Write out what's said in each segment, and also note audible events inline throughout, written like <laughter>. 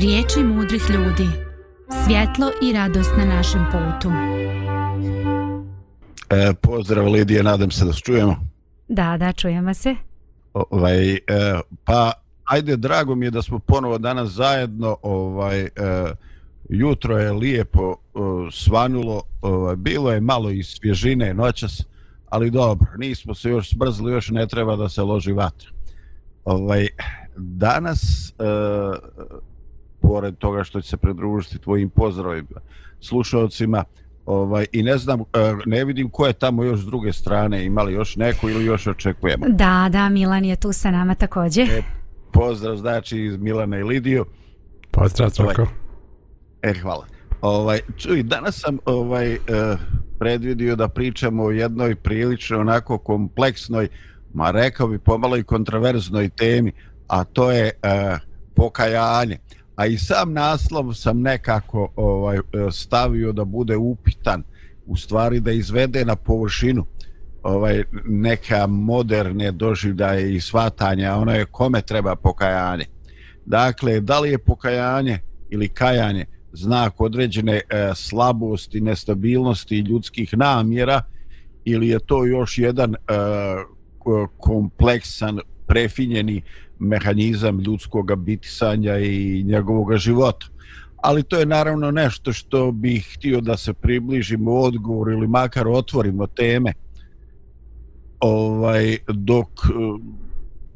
Riječi mudrih ljudi. Svjetlo i radost na našem putu. E, pozdrav Lidija, nadam se da se čujemo. Da, da, čujemo se. Ovaj, e, pa, ajde, drago mi je da smo ponovo danas zajedno. Ovaj, e, jutro je lijepo e, svanulo, ovaj, bilo je malo i svježine noćas, ali dobro, nismo se još smrzli, još ne treba da se loži vatra. Ovaj, danas e, pored toga što će se pridružiti tvojim pozdravima slušalcima ovaj, i ne znam, e, ne vidim ko je tamo još s druge strane, imali još neko ili još očekujemo. Da, da, Milan je tu sa nama također. E, pozdrav znači iz Milana i Lidiju. Pozdrav, ovaj, Zoko. E, hvala. Ovaj, čuj, danas sam ovaj eh, predvidio da pričamo o jednoj prilično onako kompleksnoj, ma rekao bi pomalo i kontraverznoj temi, a to je eh, pokajanje. Eh, a i sam naslov sam nekako ovaj e, stavio da bude upitan u stvari da izvede na površinu ovaj neka moderne doživljaje i svatanja ono je kome treba pokajanje dakle da li je pokajanje ili kajanje znak određene e, slabosti nestabilnosti ljudskih namjera ili je to još jedan e, kompleksan prefinjeni mehanizam ljudskog bitisanja i njegovog života. Ali to je naravno nešto što bih htio da se približimo odgovor ili makar otvorimo teme ovaj dok eh,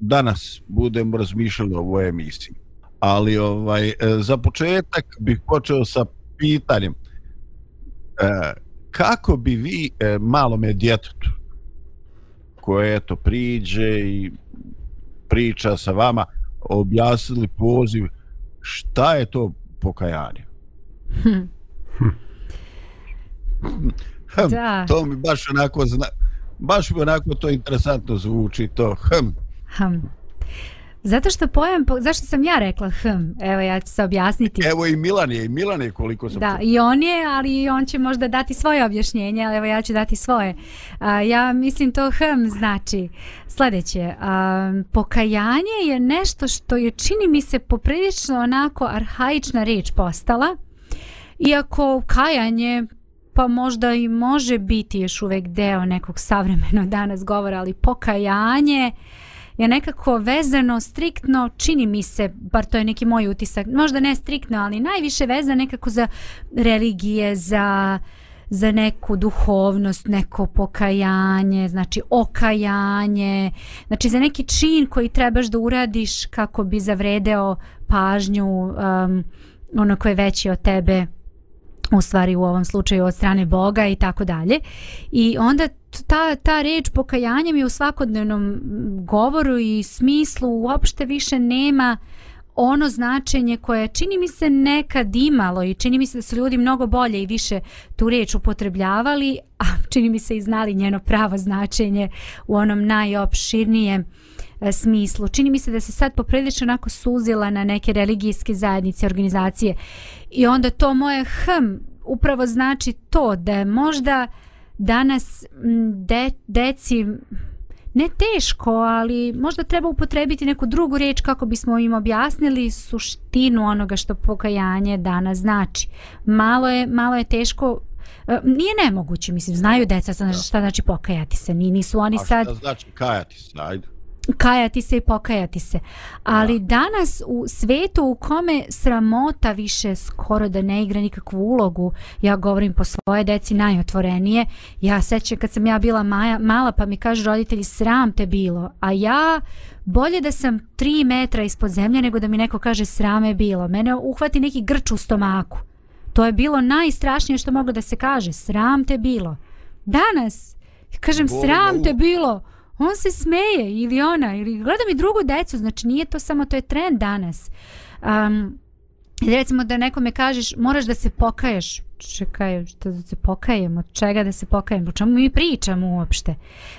danas budemo razmišljali o ovoj emisiji. Ali ovaj eh, za početak bih počeo sa pitanjem e, kako bi vi e, malome djetetu koje eto priđe i priča sa vama objasnili poziv šta je to pokajanje. Hm. Hm. To mi baš onako zna... baš mi onako to interesantno zvuči to. Hm. Hm. Zato što pojam, zašto sam ja rekla hm, evo ja ću se objasniti. Evo i Milan je, i Milan je koliko sam... Da, po... i on je, ali on će možda dati svoje objašnjenje, ali evo ja ću dati svoje. Uh, ja mislim to hm znači sljedeće. Uh, pokajanje je nešto što je, čini mi se, poprilično onako arhaična reč postala. Iako kajanje pa možda i može biti još uvek deo nekog savremeno danas govora, ali pokajanje... Uh, je nekako vezano striktno, čini mi se, bar to je neki moj utisak, možda ne striktno, ali najviše veza nekako za religije, za za neku duhovnost, neko pokajanje, znači okajanje, znači za neki čin koji trebaš da uradiš kako bi zavredeo pažnju um, ono koje je veći od tebe u stvari u ovom slučaju od strane Boga i tako dalje. I onda ta, ta reč pokajanje mi u svakodnevnom govoru i smislu uopšte više nema ono značenje koje čini mi se nekad imalo i čini mi se da su ljudi mnogo bolje i više tu reč upotrebljavali, a čini mi se i znali njeno pravo značenje u onom najopširnijem e, smislu. Čini mi se da se sad poprilično onako suzila na neke religijske zajednice, organizacije i onda to moje hm upravo znači to da je možda uh, danas de, deci ne teško, ali možda treba upotrebiti neku drugu reč kako bismo im objasnili suštinu onoga što pokajanje danas znači. Malo je, malo je teško e, Nije nemoguće, mislim, znaju deca šta znači pokajati se, nisu oni sad... A šta sad... znači kajati se, ajde? kajati se i pokajati se. Ali da. danas u svetu u kome sramota više skoro da ne igra nikakvu ulogu, ja govorim po svoje deci najotvorenije, ja sećam kad sam ja bila maja, mala pa mi kažu roditelji sram te bilo, a ja bolje da sam tri metra ispod zemlje nego da mi neko kaže sram je bilo. Mene uhvati neki grč u stomaku. To je bilo najstrašnije što moglo da se kaže. Sram te bilo. Danas, kažem Bolim sram te bilo. Uvijek on se smeje ili ona ili gleda mi drugu decu znači nije to samo to je trend danas um, recimo da nekome kažeš moraš da se pokaješ čekaj što da se pokajem od čega da se pokajem o čemu mi pričamo uopšte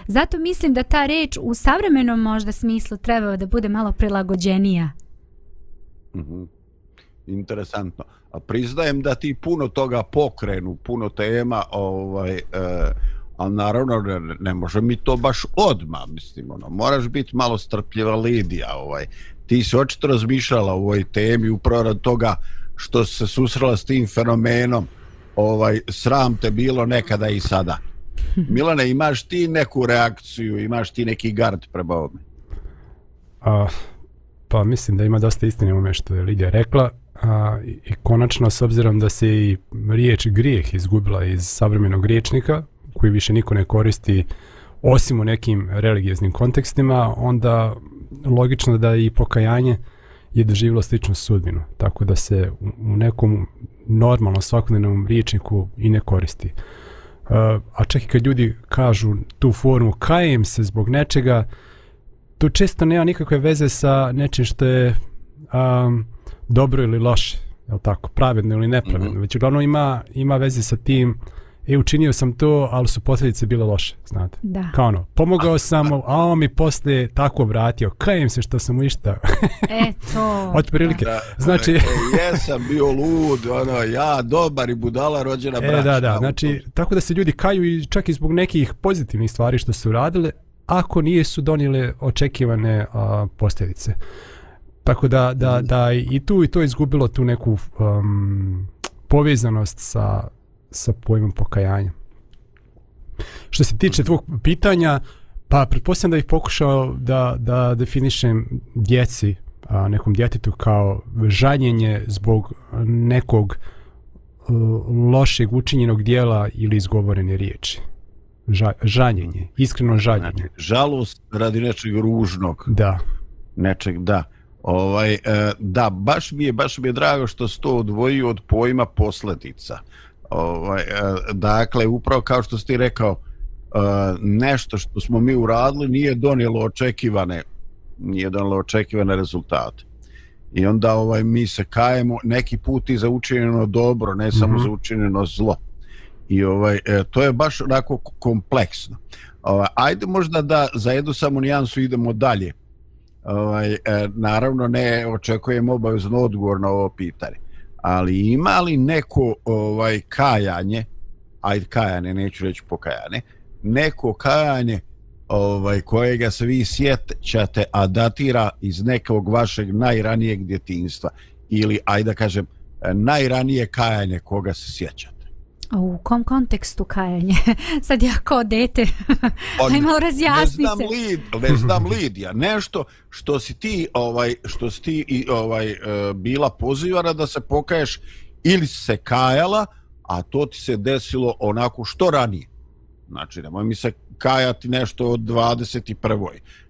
zato mislim da ta reč u savremenom možda smislu treba da bude malo prilagođenija mm -hmm. interesantno a priznajem da ti puno toga pokrenu puno tema ovaj uh ali naravno ne, ne može mi to baš odma mislim ono moraš biti malo strpljiva Lidija ovaj ti si očito razmišljala o ovoj temi upravo rad toga što se susrela s tim fenomenom ovaj sram te bilo nekada i sada <laughs> Milane imaš ti neku reakciju imaš ti neki gard prema ovome a, pa mislim da ima dosta istine u me što je Lidija rekla a, i konačno s obzirom da se i riječ grijeh izgubila iz savremenog riječnika koji više niko ne koristi osim u nekim religijeznim kontekstima, onda logično da i pokajanje je doživjelo sličnu sudbinu, tako da se u nekom normalno svakodnevnom riječniku i ne koristi. E, a čak i kad ljudi kažu tu formu kajem se zbog nečega, to često nema nikakve veze sa nečim što je um, dobro ili loše, je tako, pravedno ili nepravedno, mm -hmm. već uglavnom ima, ima veze sa tim uh, e, učinio sam to, ali su posljedice bile loše, znate. Da. Kao ono, pomogao sam, a on mi posle tako vratio. Kajem se što sam išta. <laughs> E, to. Od prilike. Da. Znači... E, jesam bio lud, ono, ja dobar i budala rođena e, braća. E, da, da, znači, tako da se ljudi kaju i čak i zbog nekih pozitivnih stvari što su radile, ako nije su donijele očekivane a, posljedice. Tako da, da, mm. da i tu i to izgubilo tu neku um, povezanost sa sa pojmom pokajanja. Što se tiče tvog pitanja, pa pretpostavljam da bih pokušao da, da definišem djeci, a, nekom djetetu kao žanjenje zbog nekog e, lošeg učinjenog dijela ili izgovorene riječi. Ža, žanjenje, iskreno žanjenje. Znači, žalost radi nečeg ružnog. Da. Nečeg, da. Ovaj, e, da, baš mi je, baš mi je drago što se to odvoji od pojma posledica ovaj, e, dakle, upravo kao što si ti rekao, e, nešto što smo mi uradili nije donijelo očekivane nije donijelo očekivane rezultate. I onda ovaj mi se kajemo neki put i za učinjeno dobro, ne samo mm -hmm. za učinjeno zlo. I ovaj, e, to je baš onako kompleksno. Ovaj, ajde možda da za jednu samo nijansu idemo dalje. Ovaj, naravno ne očekujem obavezno odgovor na ovo pitanje ali ima li neko ovaj kajanje ajde kajanje neću reći pokajanje neko kajanje ovaj kojega se vi sjećate a datira iz nekog vašeg najranijeg djetinjstva ili ajde kažem najranije kajanje koga se sjećate A u kom kontekstu kajanje? <laughs> Sad ja kao dete, <laughs> pa, ajmo razjasni ne znam se. Lid, ne znam Lidija, nešto što si ti, ovaj, što si ti ovaj, e, bila pozivara da se pokaješ ili se kajala, a to ti se desilo onako što ranije. Znači, nemoj mi se kajati nešto od 21.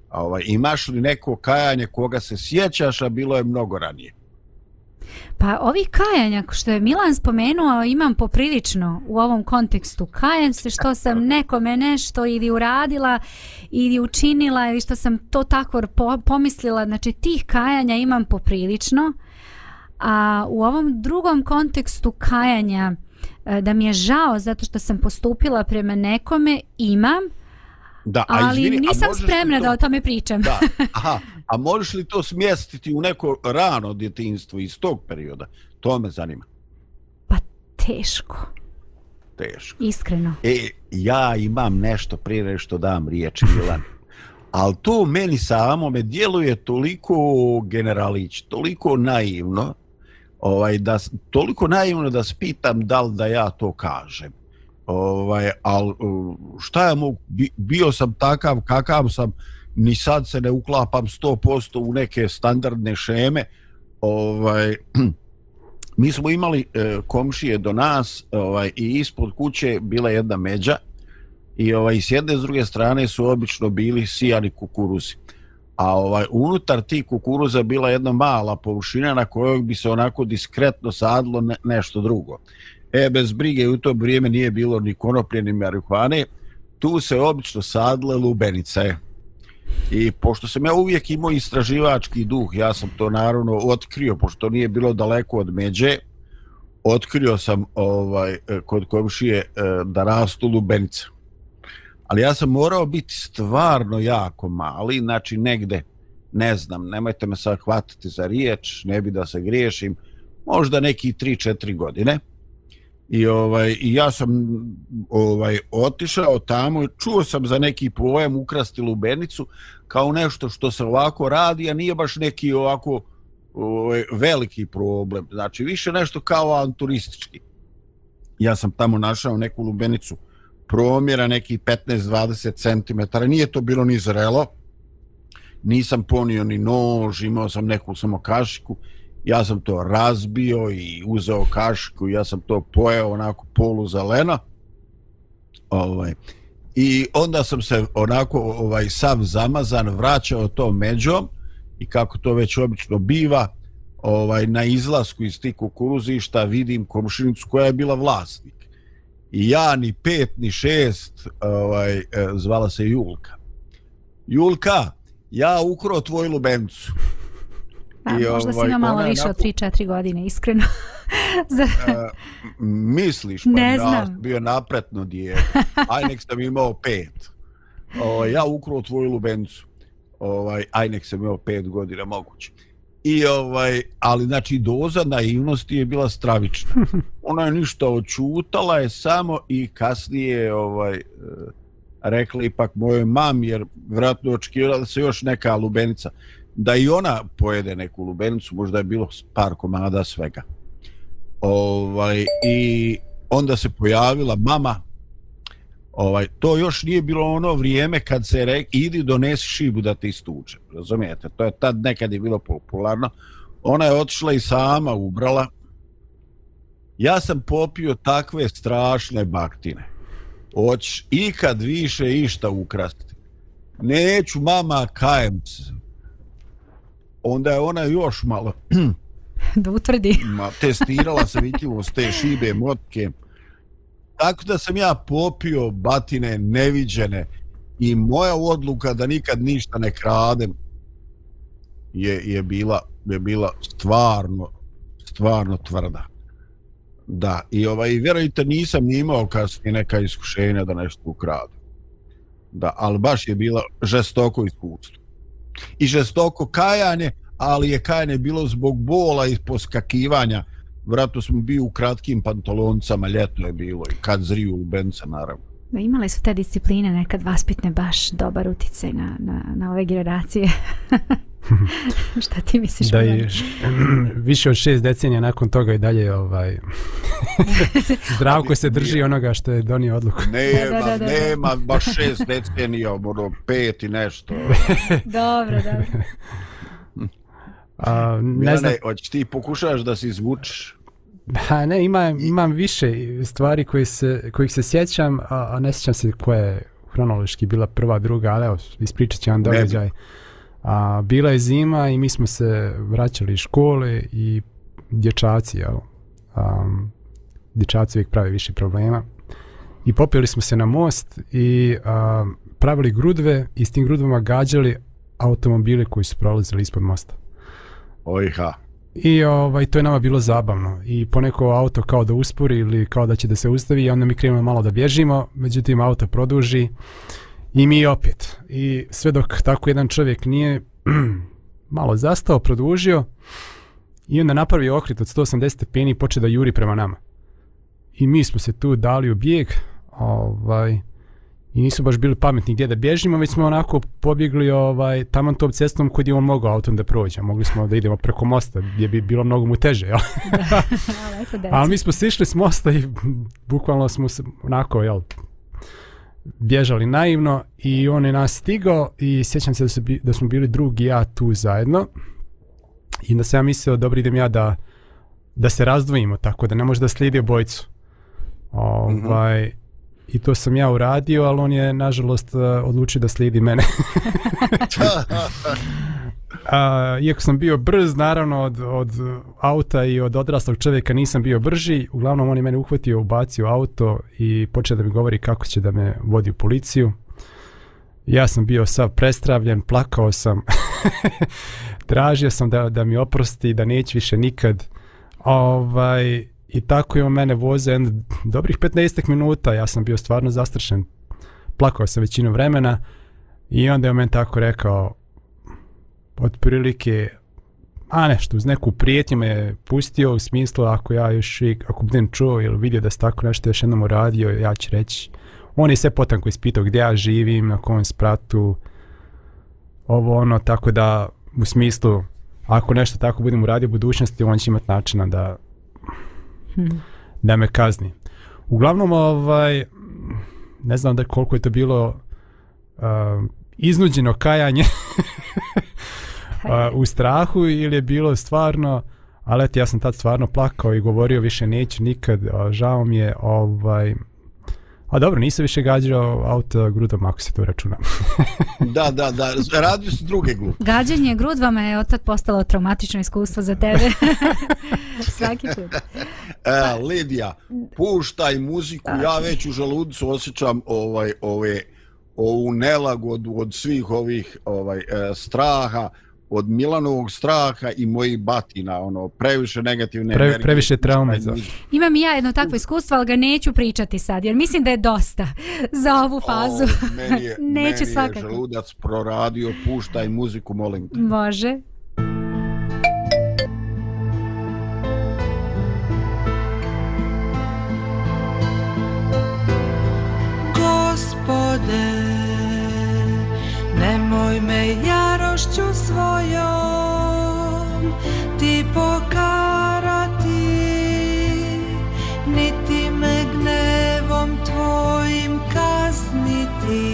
Ovaj, imaš li neko kajanje koga se sjećaš, a bilo je mnogo ranije? Pa ovih kajanja što je Milan spomenuo imam poprilično u ovom kontekstu. Kajem se što sam nekome nešto ili uradila ili učinila ili što sam to tako pomislila. Znači tih kajanja imam poprilično. A u ovom drugom kontekstu kajanja e, da mi je žao zato što sam postupila prema nekome imam. Da, a ali izvini, nisam a spremna to... da o tome pričam. Da. <laughs> Aha. A možeš li to smjestiti u neko rano djetinstvo iz tog perioda? To me zanima. Pa teško. Teško. Iskreno. E, ja imam nešto prije što dam riječ, Milan. <laughs> Ali to meni samo me djeluje toliko generalić, toliko naivno, ovaj, da, toliko naivno da spitam da li da ja to kažem. Ovaj, ali šta ja mogu, bio sam takav kakav sam, ni sad se ne uklapam 100% u neke standardne šeme. Ovaj <clears throat> mi smo imali e, komšije do nas, ovaj i ispod kuće bila jedna međa i ovaj s jedne s druge strane su obično bili sijani kukuruzi. A ovaj unutar ti kukuruza bila jedna mala površina na kojoj bi se onako diskretno sadlo ne, nešto drugo. E, bez brige, u to vrijeme nije bilo ni konoplje, ni marihvane. Tu se obično sadle lubenice. Mm I pošto sam ja uvijek imao istraživački duh, ja sam to naravno otkrio, pošto nije bilo daleko od međe, otkrio sam ovaj kod komšije eh, da rastu lubenica. Ali ja sam morao biti stvarno jako mali, znači negde, ne znam, nemojte me sad hvatiti za riječ, ne bi da se griješim, možda neki 3-4 godine. I ovaj i ja sam ovaj otišao tamo i čuo sam za neki pojam ukrasti lubenicu kao nešto što se ovako radi, a nije baš neki ovako ovaj veliki problem. Znači više nešto kao anturistički. Ja sam tamo našao neku lubenicu promjera neki 15-20 cm, nije to bilo ni zrelo. Nisam ponio ni nož, imao sam neku samo kašiku ja sam to razbio i uzeo kašku ja sam to pojeo onako polu zelena ovaj i onda sam se onako ovaj sam zamazan vraćao to međom i kako to već obično biva ovaj na izlasku iz tih kukuruzišta vidim komšinicu koja je bila vlasnik i ja ni pet ni šest ovaj e, zvala se Julka Julka ja ukro tvoju lubencu Da, I možda ovaj, si ima malo više od 3-4 godine, iskreno. <laughs> Za... E, misliš, pa ne ja znam. bio napretno dijete. Aj nek sam imao pet. O, ovaj, ja ukruo tvoju lubencu. Ovaj, aj nek sam imao pet godina, moguće. I ovaj, ali znači doza naivnosti je bila stravična. <laughs> Ona je ništa očutala je samo i kasnije ovaj, e, rekla ipak mojoj mam, jer vratno očekivala da se još neka lubenica da i ona pojede neku lubenicu, možda je bilo par komada svega. Ovaj, I onda se pojavila mama, ovaj, to još nije bilo ono vrijeme kad se re, idi donesi šibu da ti istuče, razumijete, to je tad nekad je bilo popularno. Ona je otišla i sama ubrala. Ja sam popio takve strašne baktine. Hoć ikad više išta ukrasti. Neću mama kajem se onda je ona još malo <clears throat> da utvrdi <clears throat> ma, testirala se vidljivost te šibe motke tako da sam ja popio batine neviđene i moja odluka da nikad ništa ne kradem je, je bila je bila stvarno stvarno tvrda da i ovaj vjerujte nisam imao kasnije neka iskušenja da nešto ukradem da ali baš je bila žestoko iskustvo i žestoko kajanje, ali je kajanje bilo zbog bola i poskakivanja. Vratno smo bili u kratkim pantaloncama, ljetno je bilo i kad zriju u bence, naravno. Da imale su te discipline nekad vaspitne baš dobar uticaj na, na, na ove generacije. <laughs> Šta ti misliš? Da je, <clears throat> više od šest decenija nakon toga i dalje ovaj... <laughs> Zdravko se drži nije. onoga što je donio odluku. Nema, da, da, da, da. nema, baš šest decenija, moro pet i nešto. <laughs> dobro, dobro. A, ne Milane, znam... hoćeš ti pokušavaš da se izvučiš? <laughs> Pa ne, imam, imam više stvari koje se, kojih se sjećam, a, a ne sjećam se koja je kronološki bila prva, druga, ali evo, ispričat ću vam događaj. A, bila je zima i mi smo se vraćali iz škole i dječaci, jel? A, dječaci uvijek prave više problema. I popili smo se na most i a, pravili grudve i s tim grudvama gađali automobile koji su prolazili ispod mosta. Oj ha. I ovaj, to je nama bilo zabavno. I poneko auto kao da uspori ili kao da će da se ustavi i onda mi krenemo malo da bježimo, međutim auto produži i mi opet. I sve dok tako jedan čovjek nije <clears throat> malo zastao, produžio i onda napravi okrit od 180 stepeni i poče da juri prema nama. I mi smo se tu dali u bijeg, ovaj, i nisu baš bili pametni gdje da bježimo, već smo onako pobjegli ovaj, tamo tom cestom kod je on mogao autom da prođe. Mogli smo da idemo preko mosta gdje bi bilo mnogo mu teže. Jel? <laughs> Da, <laughs> ali mi smo sišli s mosta i bukvalno smo se onako jel, bježali naivno i on je nas stigao i sjećam se da, su, da smo bili drugi ja tu zajedno i da sam ja mislio dobro idem ja da da se razdvojimo tako da ne može da slijedi obojicu. Mhm. Ovaj, mm -hmm. I to sam ja uradio, ali on je nažalost e, odlučio da slidi mene. <laughs> A, iako sam bio brz, naravno od, od auta i od odraslog čovjeka nisam bio brži, uglavnom on je mene uhvatio, ubacio auto i počeo da mi govori kako će da me vodi u policiju. Ja sam bio sav prestravljen, plakao sam, <laughs> tražio sam da, da mi oprosti, da neću više nikad. Ovaj, i tako ima mene voze jedan dobrih 15 minuta, ja sam bio stvarno zastrašen, plakao sam većinu vremena i onda je on meni tako rekao, od prilike, a nešto, uz neku prijetnju me pustio u smislu ako ja još ako budem čuo ili vidio da se tako nešto još jednom uradio, ja ću reći, on je sve potan koji ispitao gdje ja živim, na kom spratu, ovo ono, tako da u smislu, ako nešto tako budem uradio u budućnosti, on će imati načina da Hmm. da me kazni. Uglavnom, ovaj, ne znam da koliko je to bilo uh, iznuđeno kajanje <laughs> uh, u strahu ili je bilo stvarno, ali eto, ja sam tad stvarno plakao i govorio više neću nikad, žao mi je, ovaj, uh, A dobro, nisi više gađao auto eh, grudom, ako se to računa. <laughs> da, da, da, radio su druge glupe. Gađanje grudvama je od tad postalo traumatično iskustvo za tebe. <laughs> Svaki put. E, Lidija, puštaj muziku, da. ja već u žaludicu osjećam ovaj, ove, ovu nelagodu od svih ovih ovaj, e, straha od Milanovog straha i mojih batina, ono, previše negativne Pre, energije. Previše traume. Za... Imam i ja jedno takvo iskustvo, ali ga neću pričati sad, jer mislim da je dosta za ovu fazu. O, meni je, <laughs> neću meni svakako. je želudac proradio, puštaj muziku, molim te. Može. Gospode, nemoj me ja milošću svojom ti pokarati niti me gnevom tvojim kazniti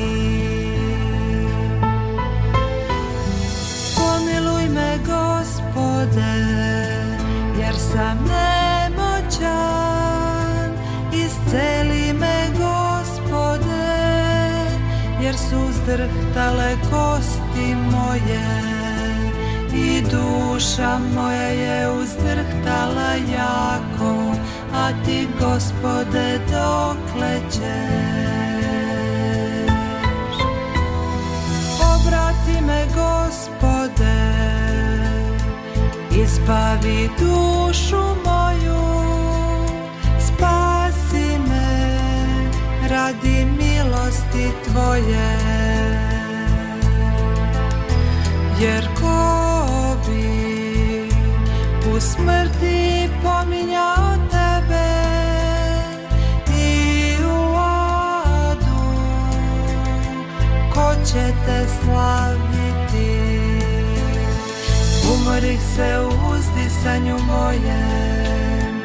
pomiluj me gospode jer sam nemoćan isceli me gospode jer su zdrhtale kosti radi moje i duša moja je uzdrhtala jako, a ti gospode dokle ćeš? Obrati me gospode, izbavi dušu moju, spasi me radi milosti tvoje jer ko bi u smrti pominjao tebe i u adu ko će te slaviti umorih se u uzdisanju mojem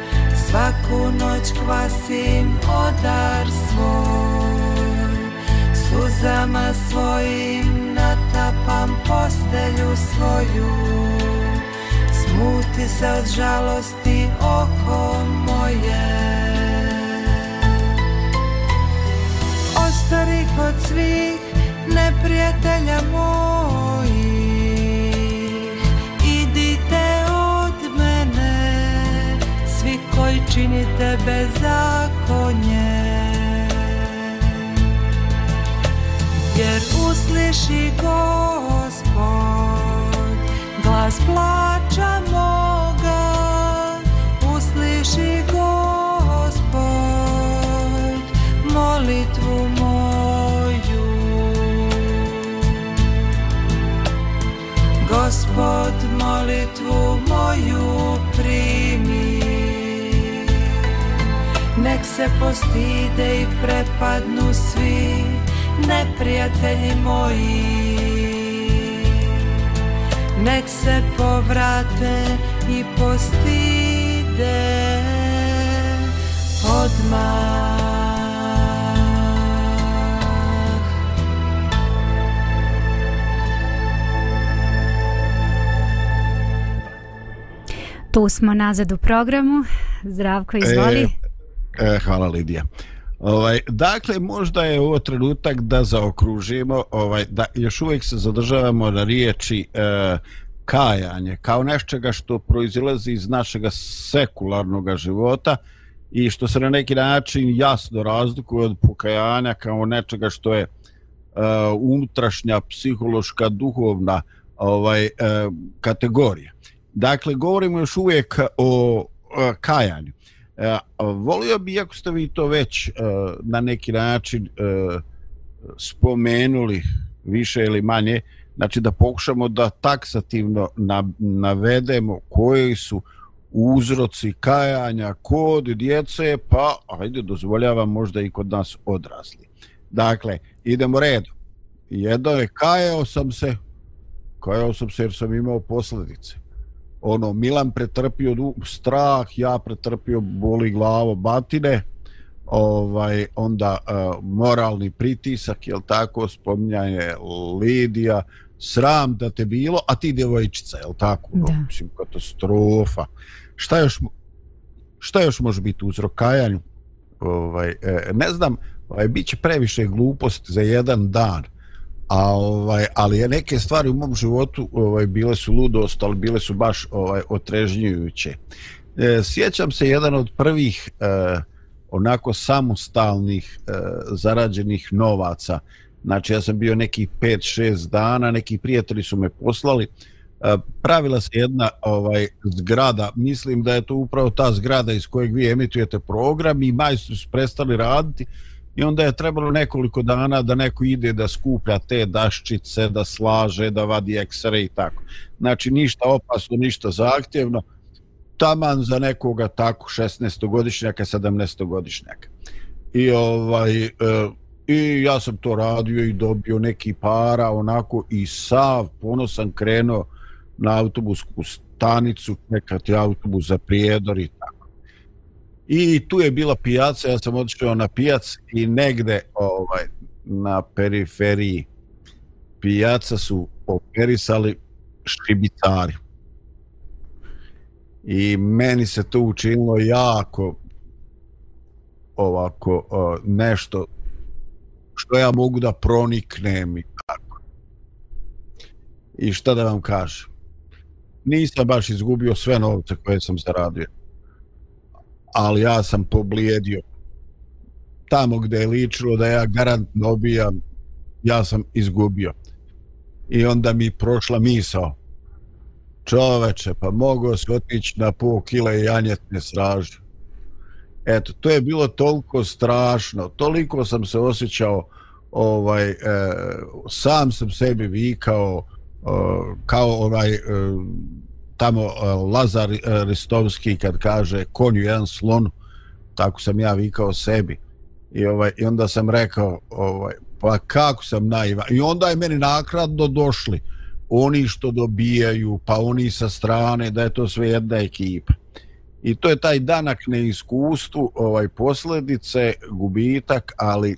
svaku noć kvasim odar svoj suzama svojim na čupam postelju svoju Smuti se od žalosti oko moje Ostari kod svih neprijatelja mojih Idite od mene Svi koji činite bezakonje Jer usliši god glas plača moga usliši gospod molitvu moju gospod molitvu moju primi nek se postide i prepadnu svi neprijatelji moji nek se povrate i postide odmah. Tu smo nazad u programu. Zdravko, izvoli. E, e, hvala Lidija. E, Ovaj, dakle, možda je ovo trenutak da zaokružimo, ovaj, da još uvijek se zadržavamo na riječi e, kajanje, kao nešćega što proizilazi iz našega sekularnog života i što se na neki način jasno razlikuje od pokajanja kao nečega što je e, unutrašnja, psihološka, duhovna ovaj e, kategorija. Dakle, govorimo još uvijek o e, kajanju. E, volio bi, iako ste vi to već e, na neki način e, spomenuli više ili manje, znači da pokušamo da taksativno navedemo koji su uzroci kajanja kod djece, pa ajde dozvoljava možda i kod nas odrasli. Dakle, idemo redu. Jedno je kajao sam se, kajao sam se jer sam imao posljedice ono Milan pretrpio strah, ja pretrpio boli glavo, batine. Ovaj onda uh, moralni pritisak, jel tako, spominjanje Lidija, sram da te bilo, a ti devojčica, jel tako? Da. No, mislim katastrofa. Šta još šta još može biti uzrok kajanju? Ovaj eh, ne znam, ovaj biće previše gluposti za jedan dan. A ovaj ali je neke stvari u mom životu ovaj bile su ludo, ostale bile su baš ovaj otrežnjujuće. E, sjećam se jedan od prvih e, onako samostalnih e, zarađenih novaca. Znači ja sam bio neki 5-6 dana, neki prijatelji su me poslali. E, pravila se jedna ovaj zgrada, mislim da je to upravo ta zgrada iz kojeg vi emitujete program i majstori su prestali raditi. I onda je trebalo nekoliko dana da neko ide da skuplja te daščice, da slaže, da vadi X-ray i tako. Znači ništa opasno, ništa zahtjevno. Taman za nekoga tako 16-godišnjaka, 17-godišnjaka. I ovaj e, i ja sam to radio i dobio neki para onako i sav ponosan krenuo na autobusku stanicu, nekad je autobus za prijedor i I tu je bila pijaca, ja sam otišao na pijac i negde ovaj, na periferiji pijaca su operisali šibicari. I meni se to učinilo jako ovako nešto što ja mogu da proniknem i tako. I šta da vam kažem? Nisam baš izgubio sve novce koje sam zaradio ali ja sam poblijedio tamo gde je ličilo da ja garant dobijam ja sam izgubio i onda mi prošla misao čoveče pa mogo se otići na pol kile janjetne sraži eto to je bilo toliko strašno toliko sam se osjećao ovaj e, sam sam sebi vikao e, kao onaj e, tamo e, Lazar e, Ristovski kad kaže konju jedan slonu, tako sam ja vikao sebi. I, ovaj, i onda sam rekao, ovaj, pa kako sam naivan. I onda je meni nakradno došli oni što dobijaju, pa oni sa strane, da je to sve jedna ekipa. I to je taj danak neiskustvu, ovaj posljedice, gubitak, ali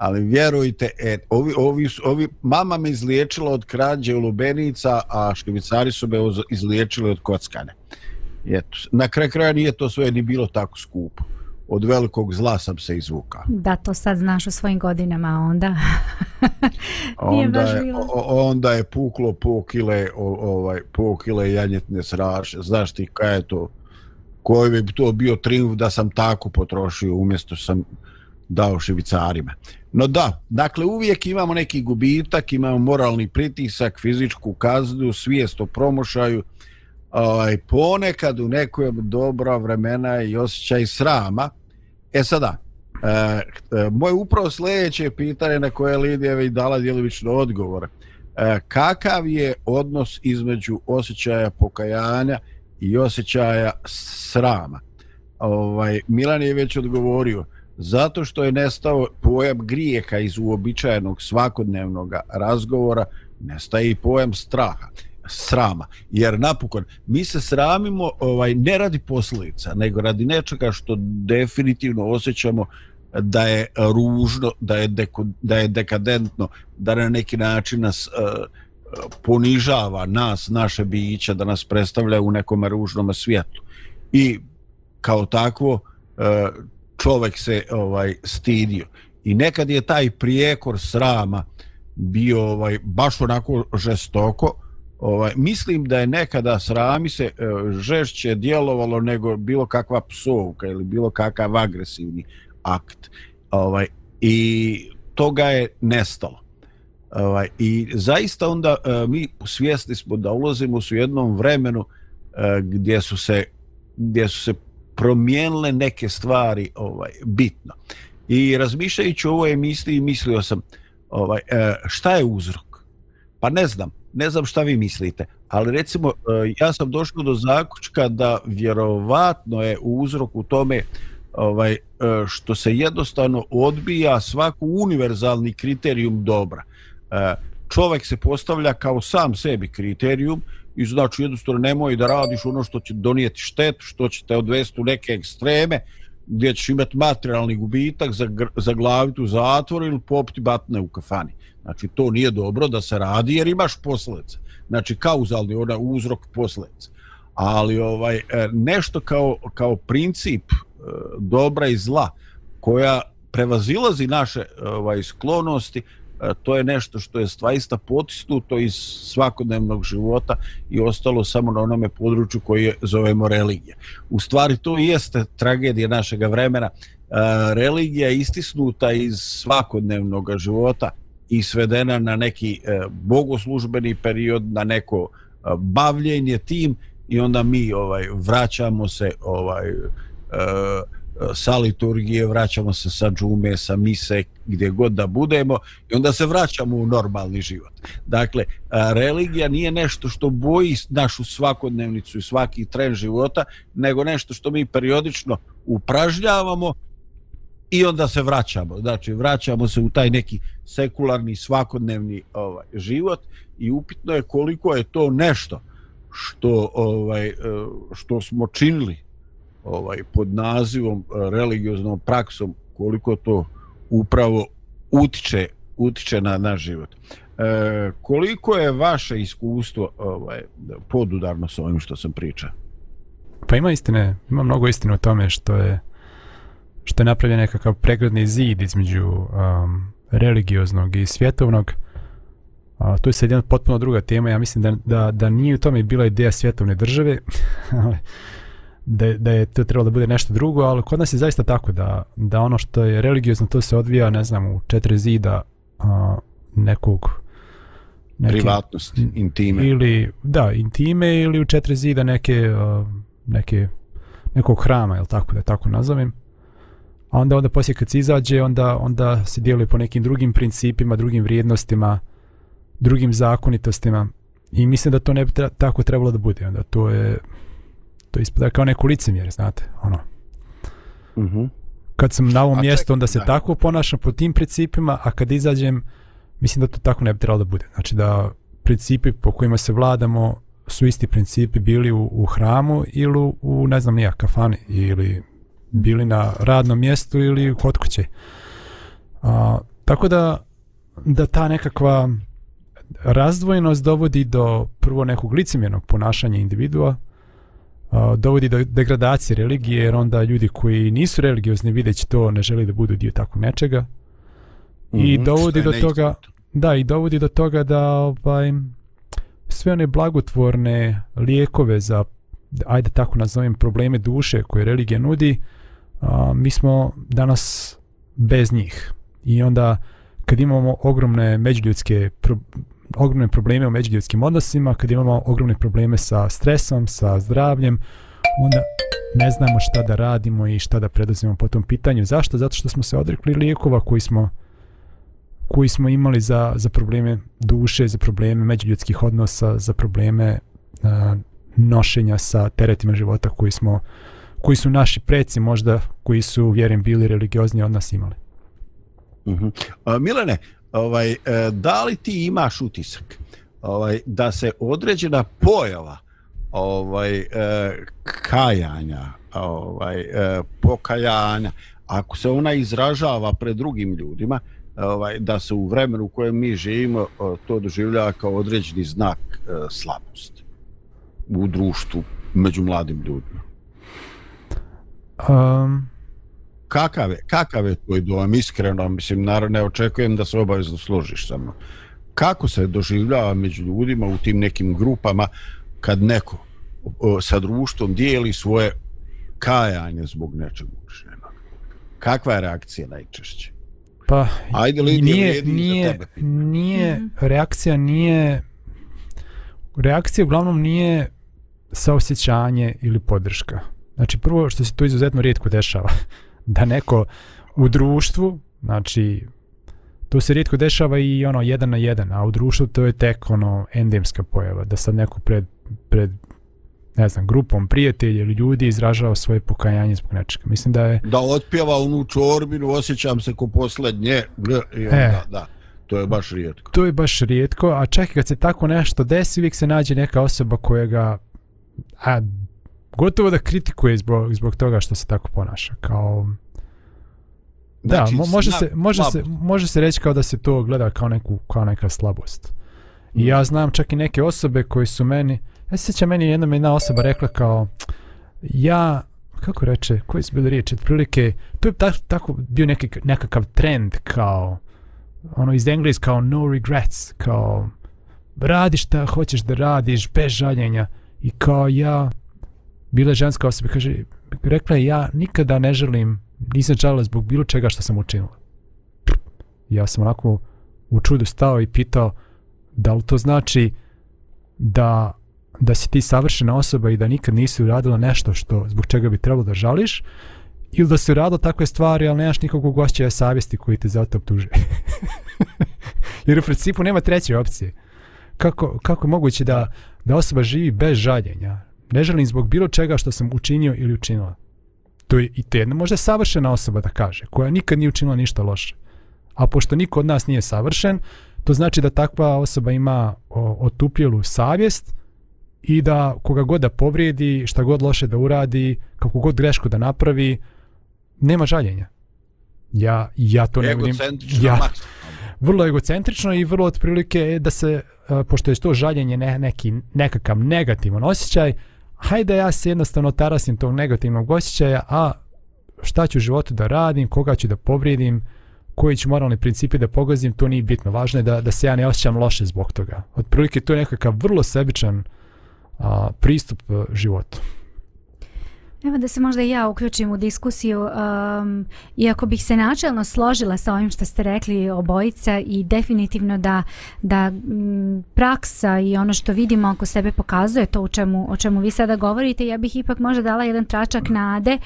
ali vjerujte, e, ovi, ovi, ovi, mama me izliječila od krađe u Lubenica, a škvicari su me izliječili od kockane. Eto, na kraj kraja nije to sve ni bilo tako skupo. Od velikog zla sam se izvuka. Da, to sad znaš u svojim godinama, onda... <laughs> onda, je, o, onda je puklo po kile, o, ovaj, po kile janjetne sraše. Znaš ti kaj je to? Koji bi to bio triumf da sam tako potrošio umjesto sam da u Šibicarima. No da, dakle uvijek imamo neki gubitak, imamo moralni pritisak, fizičku kaznu, svijest o promošaju, ovaj, ponekad u nekojem dobra vremena i osjećaj srama. E sada, eh, moje upravo sljedeće pitanje na koje Lidija već dala djelovično odgovor. Eh, kakav je odnos između osjećaja pokajanja i osjećaja srama? Ovaj, Milan je već odgovorio, eh, zato što je nestao pojam grijeha iz uobičajenog svakodnevnog razgovora, nestaje i pojam straha srama. Jer napokon, mi se sramimo ovaj, ne radi posljedica, nego radi nečega što definitivno osjećamo da je ružno, da je, deko, da je dekadentno, da na neki način nas e, ponižava nas, naše bića, da nas predstavlja u nekom ružnom svijetu. I kao takvo, e, čovek se ovaj stidio. I nekad je taj prijekor srama bio ovaj baš onako žestoko. Ovaj mislim da je nekada srami se e, žešće djelovalo nego bilo kakva psovka ili bilo kakav agresivni akt. Ovaj i toga je nestalo. Ovaj i zaista onda e, mi svjesni smo da ulazimo u jednom vremenu e, gdje su se gdje su se promijenile neke stvari ovaj bitno. I razmišljajući o ovoj emisiji, mislio sam ovaj e, šta je uzrok? Pa ne znam, ne znam šta vi mislite, ali recimo e, ja sam došao do zaključka da vjerovatno je uzrok u tome ovaj e, što se jednostavno odbija svaku univerzalni kriterijum dobra. Čovek se postavlja kao sam sebi kriterijum, i znači jednostavno nemoj da radiš ono što će donijeti štet, što će te odvesti u neke ekstreme, gdje ćeš imati materialni gubitak za, za glavitu zatvor ili popiti batne u kafani. Znači, to nije dobro da se radi jer imaš posledice. Znači, kauzalni ona uzrok posledice. Ali ovaj e, nešto kao, kao princip e, dobra i zla koja prevazilazi naše ovaj, sklonosti, E, to je nešto što je stvaista potisnuto iz svakodnevnog života i ostalo samo na onome području koje zovemo religija. U stvari to jeste tragedija našega vremena. E, religija je istisnuta iz svakodnevnog života i svedena na neki e, bogoslužbeni period, na neko bavljenje tim i onda mi ovaj vraćamo se ovaj uh, E, sa liturgije, vraćamo se sa džume, sa mise, gdje god da budemo i onda se vraćamo u normalni život. Dakle, e, religija nije nešto što boji našu svakodnevnicu i svaki tren života, nego nešto što mi periodično upražljavamo i onda se vraćamo. Znači, vraćamo se u taj neki sekularni svakodnevni ovaj, život i upitno je koliko je to nešto što, ovaj, e, što smo činili ovaj pod nazivom e, religioznom praksom koliko to upravo utiče utiče na na život. E, koliko je vaše iskustvo ovaj podudarno sa ovim što sam priča? Pa ima istine, ima mnogo istine u tome što je što je napravljen nekakav pregradni zid između um, religioznog i svjetovnog. A, tu je sad jedna potpuno druga tema. Ja mislim da, da, da nije u tome bila ideja svjetovne države, <laughs> ali da je, da je to trebalo da bude nešto drugo, ali kod nas je zaista tako da, da ono što je religiozno to se odvija, ne znam, u četiri zida a, nekog neke, privatnosti, intime ili, da, intime ili u četiri zida neke, a, neke nekog hrama, je tako da tako nazovem a onda, onda poslije kad se izađe onda, onda se dijeluje po nekim drugim principima, drugim vrijednostima drugim zakonitostima i mislim da to ne bi tra, tako trebalo da bude onda to je to ispada kao neko licemjer, znate, ono. Mhm. Mm kad sam na ovom a mjestu, čekaj, onda se da. tako ponašam po tim principima, a kad izađem, mislim da to tako ne bi trebalo da bude. Znači da principi po kojima se vladamo su isti principi bili u, u hramu ili u, ne znam, nija, kafani ili bili na radnom mjestu ili u kod kuće. A, tako da, da ta nekakva razdvojenost dovodi do prvo nekog licemjernog ponašanja individua, dovodi do degradacije religije jer onda ljudi koji nisu religiozni videći to ne žele da budu dio takvog nečega i mm, dovodi do toga da i dovodi do toga da ovaj sve one blagotvorne lijekove za ajde tako nazovem probleme duše koje religija nudi a, mi smo danas bez njih i onda kad imamo ogromne međuljudske pro, ogromne probleme u međuljudskim odnosima, kad imamo ogromne probleme sa stresom, sa zdravljem, onda ne znamo šta da radimo i šta da preduzimo po tom pitanju. Zašto? Zato što smo se odrekli lijekova koji smo koji smo imali za, za probleme duše, za probleme međuljudskih odnosa, za probleme a, nošenja sa teretima života koji smo koji su naši preci možda koji su vjerujem bili religiozni od nas imali. Mhm. Mm Milane, ovaj, e, da li ti imaš utisak ovaj, da se određena pojava ovaj, e, kajanja, ovaj, e, pokajanja, ako se ona izražava pred drugim ljudima, ovaj, da se u vremenu u kojem mi živimo to doživlja kao određeni znak slabosti u društvu među mladim ljudima. Um, kakav je, kakav je tvoj dojam, iskreno, mislim, naravno, ne očekujem da se obavezno služiš sa mnom. Kako se doživljava među ljudima u tim nekim grupama kad neko sa društvom dijeli svoje kajanje zbog nečeg učinjena? Kakva je reakcija najčešće? Pa, Ajde, Lidija, nije, nije, nije, mhm. reakcija nije, reakcija uglavnom nije saosjećanje ili podrška. Znači, prvo što se to izuzetno rijetko dešava. <laughs> da neko u društvu, znači to se rijetko dešava i ono jedan na jedan, a u društvu to je tek ono endemska pojava, da sad neko pred, pred ne znam, grupom prijatelja ili ljudi izražava svoje pokajanje zbog nečega. Mislim da je... Da otpjeva onu čorbinu, osjećam se ko poslednje, gr, i onda, e, da, to je baš rijetko. To je baš rijetko, a čak i kad se tako nešto desi, uvijek se nađe neka osoba koja ga a, gotovo da kritikuje zbog, zbog toga što se tako ponaša. Kao, znači, da, mo može, se, može, slabost. se, može se reći kao da se to gleda kao, neku, kao neka slabost. I ja mm. znam čak i neke osobe koje su meni, ja se sjećam meni jedna, jedna osoba rekla kao, ja, kako reče, koji su bili riječi, prilike, to je tako, tako bio neki, nekakav trend kao, ono iz engleska kao no regrets, kao radiš šta hoćeš da radiš bez žaljenja i kao ja, bila ženska osoba kaže, rekla je ja nikada ne želim, nisam žalila zbog bilo čega što sam učinila. Ja sam onako u čudu stao i pitao da li to znači da, da si ti savršena osoba i da nikad nisi uradila nešto što zbog čega bi trebalo da žališ ili da si uradila takve stvari ali nemaš nikakvog gošća savjesti koji te zato obtuže. <laughs> Jer u principu nema treće opcije. Kako, kako je moguće da, da osoba živi bez žaljenja? Ne želim zbog bilo čega što sam učinio ili učinila. To je i te jedna možda savršena osoba da kaže, koja nikad nije učinila ništa loše. A pošto niko od nas nije savršen, to znači da takva osoba ima otupljelu savjest i da koga god da povrijedi, šta god loše da uradi, kako god grešku da napravi, nema žaljenja. Ja, ja to ne vidim. Ja, vrlo egocentrično i vrlo otprilike da se, e, pošto je to žaljenje ne, neki, nekakav negativan osjećaj, hajde ja se jednostavno tarasim tog negativnog osjećaja, a šta ću u životu da radim, koga ću da povrijedim, koji ću moralni principi da pogazim, to nije bitno. Važno je da, da se ja ne osjećam loše zbog toga. Od prilike to je nekakav vrlo sebičan a, pristup e, životu. Evo da se možda i ja uključim u diskusiju. Um, iako bih se načelno složila sa ovim što ste rekli obojica i definitivno da, da mm, praksa i ono što vidimo oko sebe pokazuje to u čemu, o čemu vi sada govorite, ja bih ipak možda dala jedan tračak nade,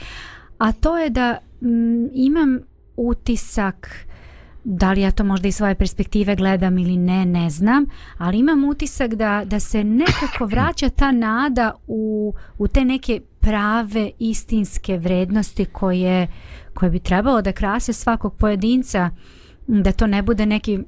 a to je da um, imam utisak uh, Da li ja to možda iz svoje perspektive gledam ili ne, ne znam, ali imam utisak da, da se nekako vraća ta nada u, u te neke prave istinske vrednosti koje, koje bi trebalo da krase svakog pojedinca, da to ne bude neki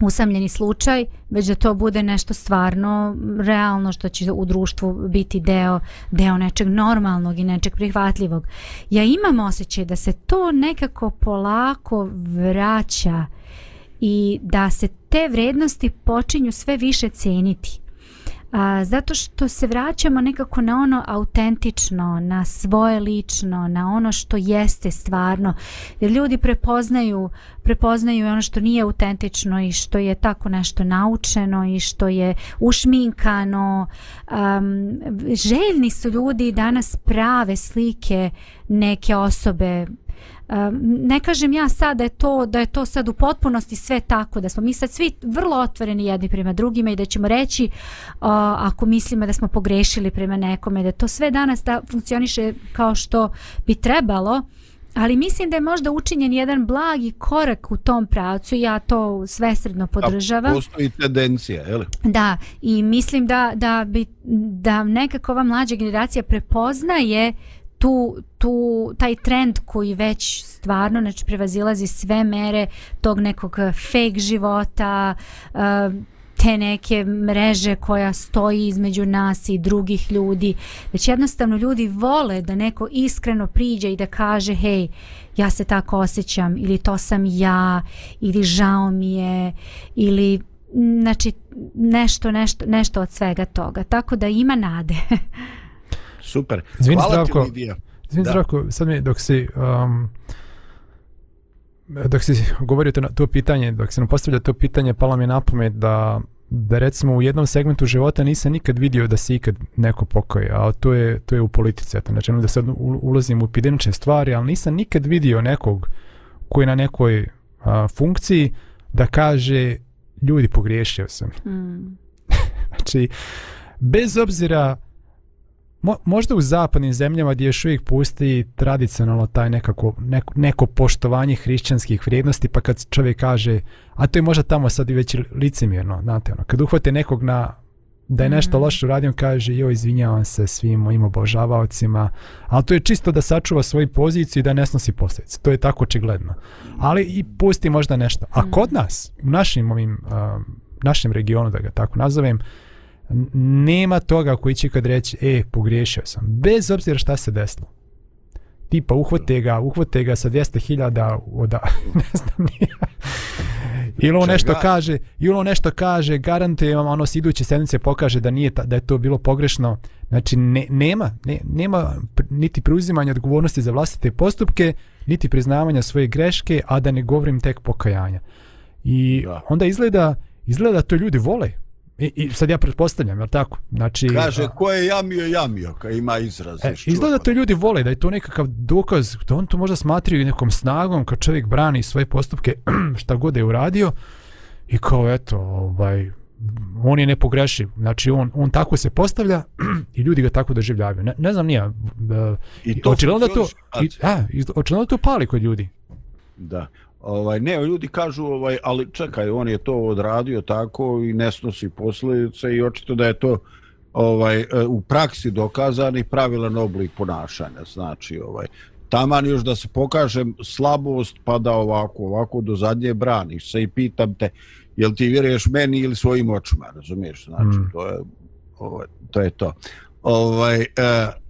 usamljeni slučaj, već da to bude nešto stvarno, realno što će u društvu biti deo, deo nečeg normalnog i nečeg prihvatljivog. Ja imam osjećaj da se to nekako polako vraća i da se te vrednosti počinju sve više ceniti. A, zato što se vraćamo nekako na ono autentično, na svoje lično, na ono što jeste stvarno. Jer ljudi prepoznaju, prepoznaju ono što nije autentično i što je tako nešto naučeno i što je ušminkano. Um, željni su ljudi danas prave slike neke osobe ne kažem ja sad da je to da je to sad u potpunosti sve tako da smo mi sad svi vrlo otvoreni jedni prema drugima i da ćemo reći o, ako mislimo da smo pogrešili prema nekome da to sve danas da funkcioniše kao što bi trebalo ali mislim da je možda učinjen jedan blagi korak u tom pravcu ja to svesredno podržavam da postoji tendencija je li? da i mislim da, da bi da nekako ova mlađa generacija prepoznaje uh, tu, tu, taj trend koji već stvarno znači, prevazilazi sve mere tog nekog fake života, eh, te neke mreže koja stoji između nas i drugih ljudi. Već jednostavno ljudi vole da neko iskreno priđe i da kaže hej, ja se tako osjećam ili to sam ja ili žao mi je ili znači nešto, nešto, nešto od svega toga. Tako da ima nade. <laughs> super. Zvini Hvala zdravko. ti Lidija. Zvini da. zdravko, sad mi dok si... Um, dok si govorio to, to pitanje, dok si nam postavljao to pitanje, pala mi je na pamet da, da recimo u jednom segmentu života nisam nikad vidio da se ikad neko pokoje, a to je, to je u politici, eto, znači ono da sad ulazim u epidemične stvari, ali nisam nikad vidio nekog koji na nekoj a, funkciji da kaže ljudi pogriješio sam. Mm. <laughs> znači, bez obzira mo, možda u zapadnim zemljama gdje još uvijek pusti tradicionalno taj nekako, neko, neko poštovanje hrišćanskih vrijednosti, pa kad čovjek kaže, a to je možda tamo sad i već licimirno, znate ono, kad uhvate nekog na da je nešto mhm. loše uradio, kaže joj izvinjavam se svim mojim obožavaocima, ali to je čisto da sačuva svoju poziciju i da ne snosi posljedice. To je tako očigledno. Ali i pusti možda nešto. A mhm. kod nas, u našim ovim, uh, našem regionu, da ga tako nazovem, uh, nema toga koji će kad reći e, pogriješio sam, bez obzira šta se desilo. Tipa, uhvate ga, uhvate ga sa 200.000 oda, <laughs> ne znam nije. Ili on nešto kaže, ili on nešto kaže, garantuje vam, ono s iduće sedmice pokaže da nije ta, da je to bilo pogrešno. Znači, ne, nema, ne, nema niti preuzimanja odgovornosti za vlastite postupke, niti priznavanja svoje greške, a da ne govorim tek pokajanja. I da. onda izgleda, izgleda to ljudi vole. I, I sad ja pretpostavljam, jel tako? Znači, Kaže, a, ko je jamio, jamio, ka ima izraz. E, izgleda da to ljudi vole, da je to nekakav dokaz, da on to možda smatrio i nekom snagom, kad čovjek brani svoje postupke, <clears throat> šta god je uradio, i kao, eto, ovaj, on je nepogrešiv. Znači, on, on tako se postavlja <clears throat> i ljudi ga tako doživljavaju. Ne, ne znam, nije. Uh, I to očinjeno da to, i, a, očinjeno da to pali kod ljudi. Da. Ovaj, ne, ljudi kažu, ovaj, ali čekaj, on je to odradio tako i ne snosi posljedice i očito da je to ovaj e, u praksi dokazan i pravilan oblik ponašanja. Znači, ovaj, taman još da se pokažem slabost pa da ovako, ovako do zadnje braniš se i pitam te, jel ti vjeruješ meni ili svojim očima, razumiješ? Znači, mm. to je, ovaj, to je to. Ovaj, eh,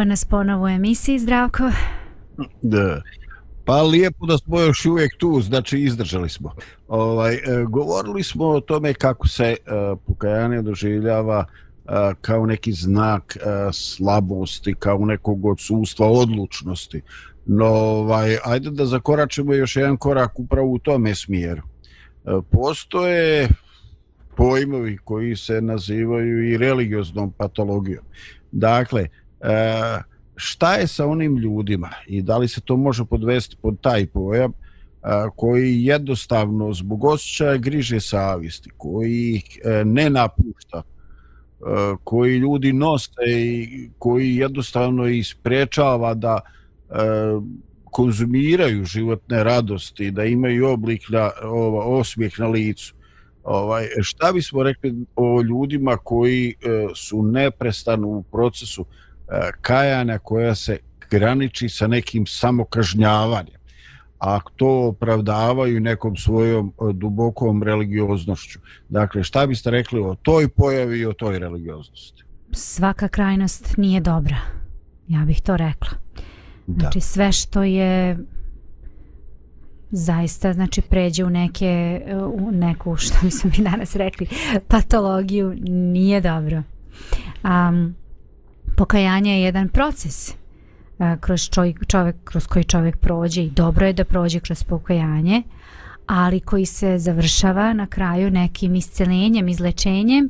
evo nas ponovo u emisiji, Zdravko. Da. Pa lijepo da smo još uvijek tu, znači izdržali smo. Ovaj, e, govorili smo o tome kako se e, pokajanje doživljava e, kao neki znak slabosti, kao nekog odsustva, odlučnosti. No, ovaj, ajde da zakoračimo još jedan korak upravo u tome smjeru. Postoje pojmovi koji se nazivaju i religioznom patologijom. Dakle, e, šta je sa onim ljudima i da li se to može podvesti pod taj pojam e, koji jednostavno zbog osjećaja griže savjesti, koji e, ne napušta, e, koji ljudi noste i koji jednostavno isprečava da e, konzumiraju životne radosti, da imaju oblik na, ova, osmijeh na licu. Ovaj, e, šta bismo rekli o ljudima koji e, su neprestano u procesu E, kajanja koja se graniči sa nekim samokažnjavanjem a to opravdavaju nekom svojom e, dubokom religioznošću. Dakle, šta biste rekli o toj pojavi i o toj religioznosti? Svaka krajnost nije dobra, ja bih to rekla. Znači, da. sve što je zaista znači pređe u neke e, u neku <laughs> što bismo mi danas rekli patologiju nije dobro. Um, Pokajanje je jedan proces e, kroz, čovjek, kroz koji čovjek prođe i dobro je da prođe kroz pokajanje, ali koji se završava na kraju nekim iscelenjem, izlečenjem,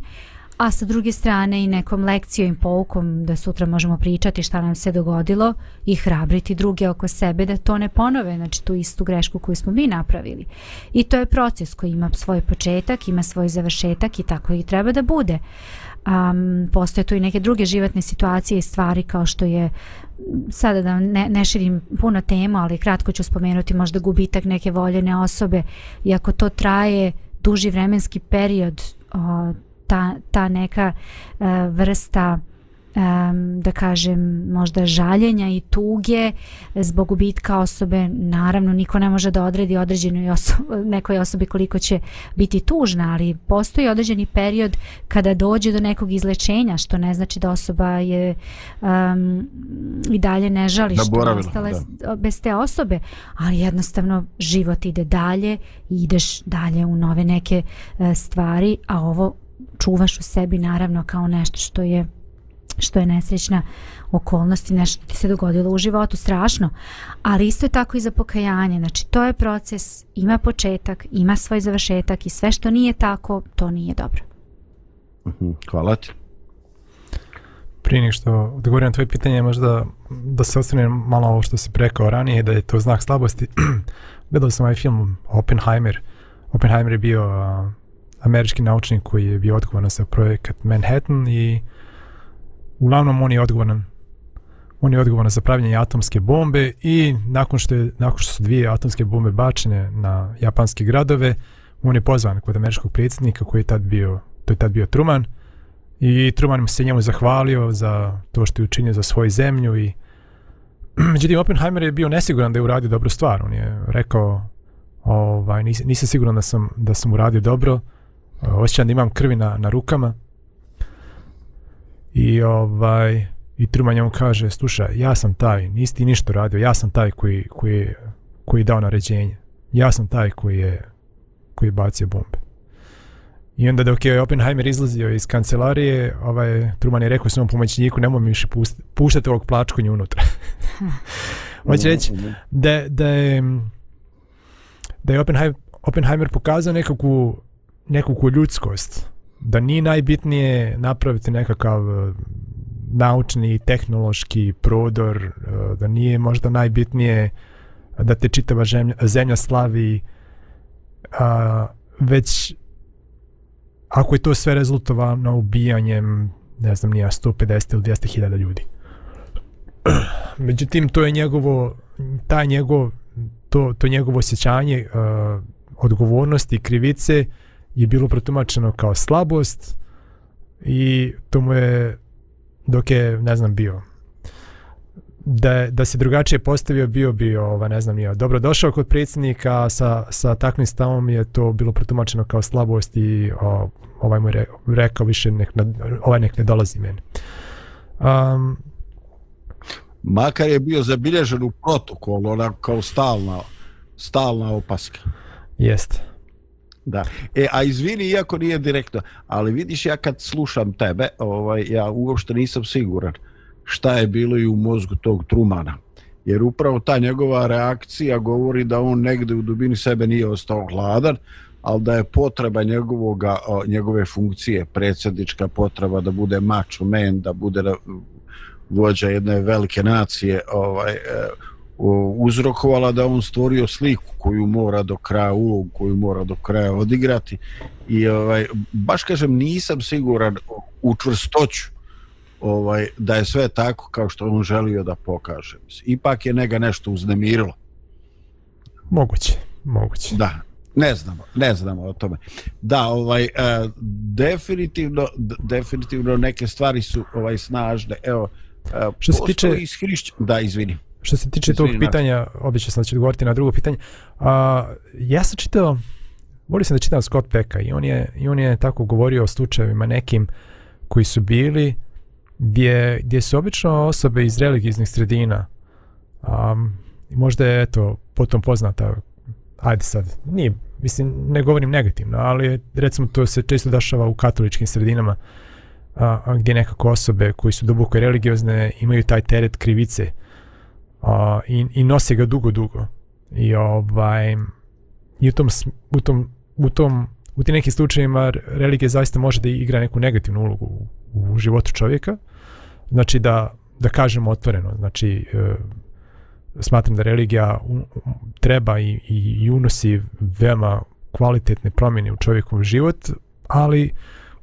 a sa druge strane i nekom lekcijom i poukom da sutra možemo pričati šta nam se dogodilo i hrabriti druge oko sebe da to ne ponove, znači tu istu grešku koju smo mi napravili. I to je proces koji ima svoj početak, ima svoj završetak i tako i treba da bude. Uh, um, postoje tu i neke druge životne situacije i stvari kao što je sada da ne, ne širim puno temu, ali kratko ću spomenuti možda gubitak neke voljene osobe i ako to traje duži vremenski period o, ta, ta neka uh, vrsta vrsta um, da kažem možda žaljenja i tuge zbog gubitka osobe naravno niko ne može da odredi određenoj osobi, <laughs> nekoj osobi koliko će biti tužna ali postoji određeni period kada dođe do nekog izlečenja što ne znači da osoba je um, i dalje ne žali što da ostale da. bez te osobe ali jednostavno život ide dalje ideš dalje u nove neke e, stvari a ovo čuvaš u sebi naravno kao nešto što je što je nesrećna okolnost i nešto ti se dogodilo u životu, strašno. Ali isto je tako i za pokajanje. Znači, to je proces, ima početak, ima svoj završetak i sve što nije tako, to nije dobro. Mhm, hvala ti. Prije nego što odgovorim na tvoje pitanje, možda da se ostane malo ovo što si prekao ranije, da je to znak slabosti. <clears throat> Gledao sam ovaj film Oppenheimer. Oppenheimer je bio uh, američki naučnik koji je bio odgovoran za projekat Manhattan i uh, uglavnom on je odgovoran on je odgovoran za pravljanje atomske bombe i nakon što je nakon što su dvije atomske bombe bačene na japanske gradove on je pozvan kod američkog predsjednika koji je tad bio to je tad bio Truman i Truman se njemu zahvalio za to što je učinio za svoju zemlju i <clears throat> međutim Oppenheimer je bio nesiguran da je uradio dobru stvar on je rekao ovaj nisam, nisam siguran da sam da sam uradio dobro osjećam da imam krvi na, na rukama I ovaj i Truman njemu kaže, slušaj, ja sam taj, nisi ti ništa radio, ja sam taj koji, koji, koji je dao naređenje. Ja sam taj koji je, koji je bacio bombe. I onda dok je Oppenheimer izlazio iz kancelarije, ovaj, Truman je rekao svom pomoćniku, nemoj mi više pustiti, puštati ovog plačkonju unutra. <laughs> Hoće reći mm, mm. da, da, je, da je Oppenheimer, Oppenheimer pokazao nekakvu, nekakvu ljudskost, uh, da nije najbitnije napraviti nekakav e, naučni i tehnološki prodor, e, da nije možda najbitnije da te čitava žemlja, zemlja slavi, a, već ako je to sve rezultovano ubijanjem, ne znam, nija 150 ili 200 hiljada ljudi. <clears throat> Međutim, to je njegovo, taj njegov, to, to njegovo osjećanje a, e, odgovornosti i krivice, a, je bilo pretumačeno kao slabost i to mu je dok je, ne znam, bio da, da se drugačije postavio bio bi, ova, ne znam, nije dobro došao kod predsjednika, a sa, sa takvim stavom je to bilo pretumačeno kao slabost i o, ovaj mu je rekao više nek, na, ovaj nek ne dolazi meni. Um, Makar je bio zabilježen u protokolu, ona kao stalna, stalna opaska. Jeste. Da. E, a izvini, iako nije direktno, ali vidiš, ja kad slušam tebe, ovaj, ja uopšte nisam siguran šta je bilo i u mozgu tog Trumana. Jer upravo ta njegova reakcija govori da on negde u dubini sebe nije ostao hladan, ali da je potreba njegovoga, njegove funkcije, predsjednička potreba da bude macho man, da bude vođa jedne velike nacije, ovaj, eh, uzrokovala da on stvorio sliku koju mora do kraja ulog, koju mora do kraja odigrati i ovaj, baš kažem nisam siguran u čvrstoću ovaj, da je sve tako kao što on želio da pokaže ipak je nega nešto uznemirilo moguće moguće da Ne znamo, ne znamo o tome. Da, ovaj uh, definitivno definitivno neke stvari su ovaj snažne. Evo, uh, što se tiče iz Hrišća, da, izvinim. Što se tiče tog pitanja, obično sam da ću odgovoriti na drugo pitanje. A, ja sam čitao, volio sam da čitam Scott Pecka i on je, i on je tako govorio o slučajevima nekim koji su bili gdje, gdje su obično osobe iz religijznih sredina. A, možda je eto, potom poznata, ajde sad, nije, mislim, ne govorim negativno, ali recimo to se često dašava u katoličkim sredinama a, gdje nekako osobe koji su duboko religiozne imaju taj teret krivice. A, o, i, i nosi ga dugo, dugo. I, ovaj, i u tom, u tom, u tom u tim nekim slučajima religija zaista može da igra neku negativnu ulogu u, u životu čovjeka. Znači da, da kažemo otvoreno, znači e, smatram da religija u, treba i, i, i unosi veoma kvalitetne promjene u čovjekom život, ali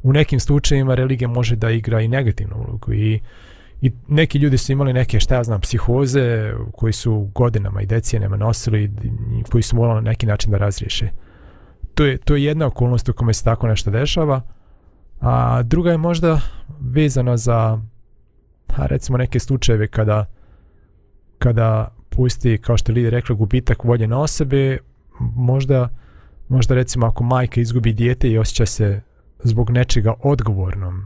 u nekim slučajima religija može da igra i negativnu ulogu i e, I neki ljudi su imali neke, šta ja znam, psihoze koji su godinama i decijenama nosili i koji su morali na neki način da razriješe. To je, to je jedna okolnost u kome se tako nešto dešava. A druga je možda vezana za a recimo neke slučajeve kada kada pusti, kao što je lider rekla, gubitak volje na osobe, možda, možda recimo ako majka izgubi dijete i osjeća se zbog nečega odgovornom,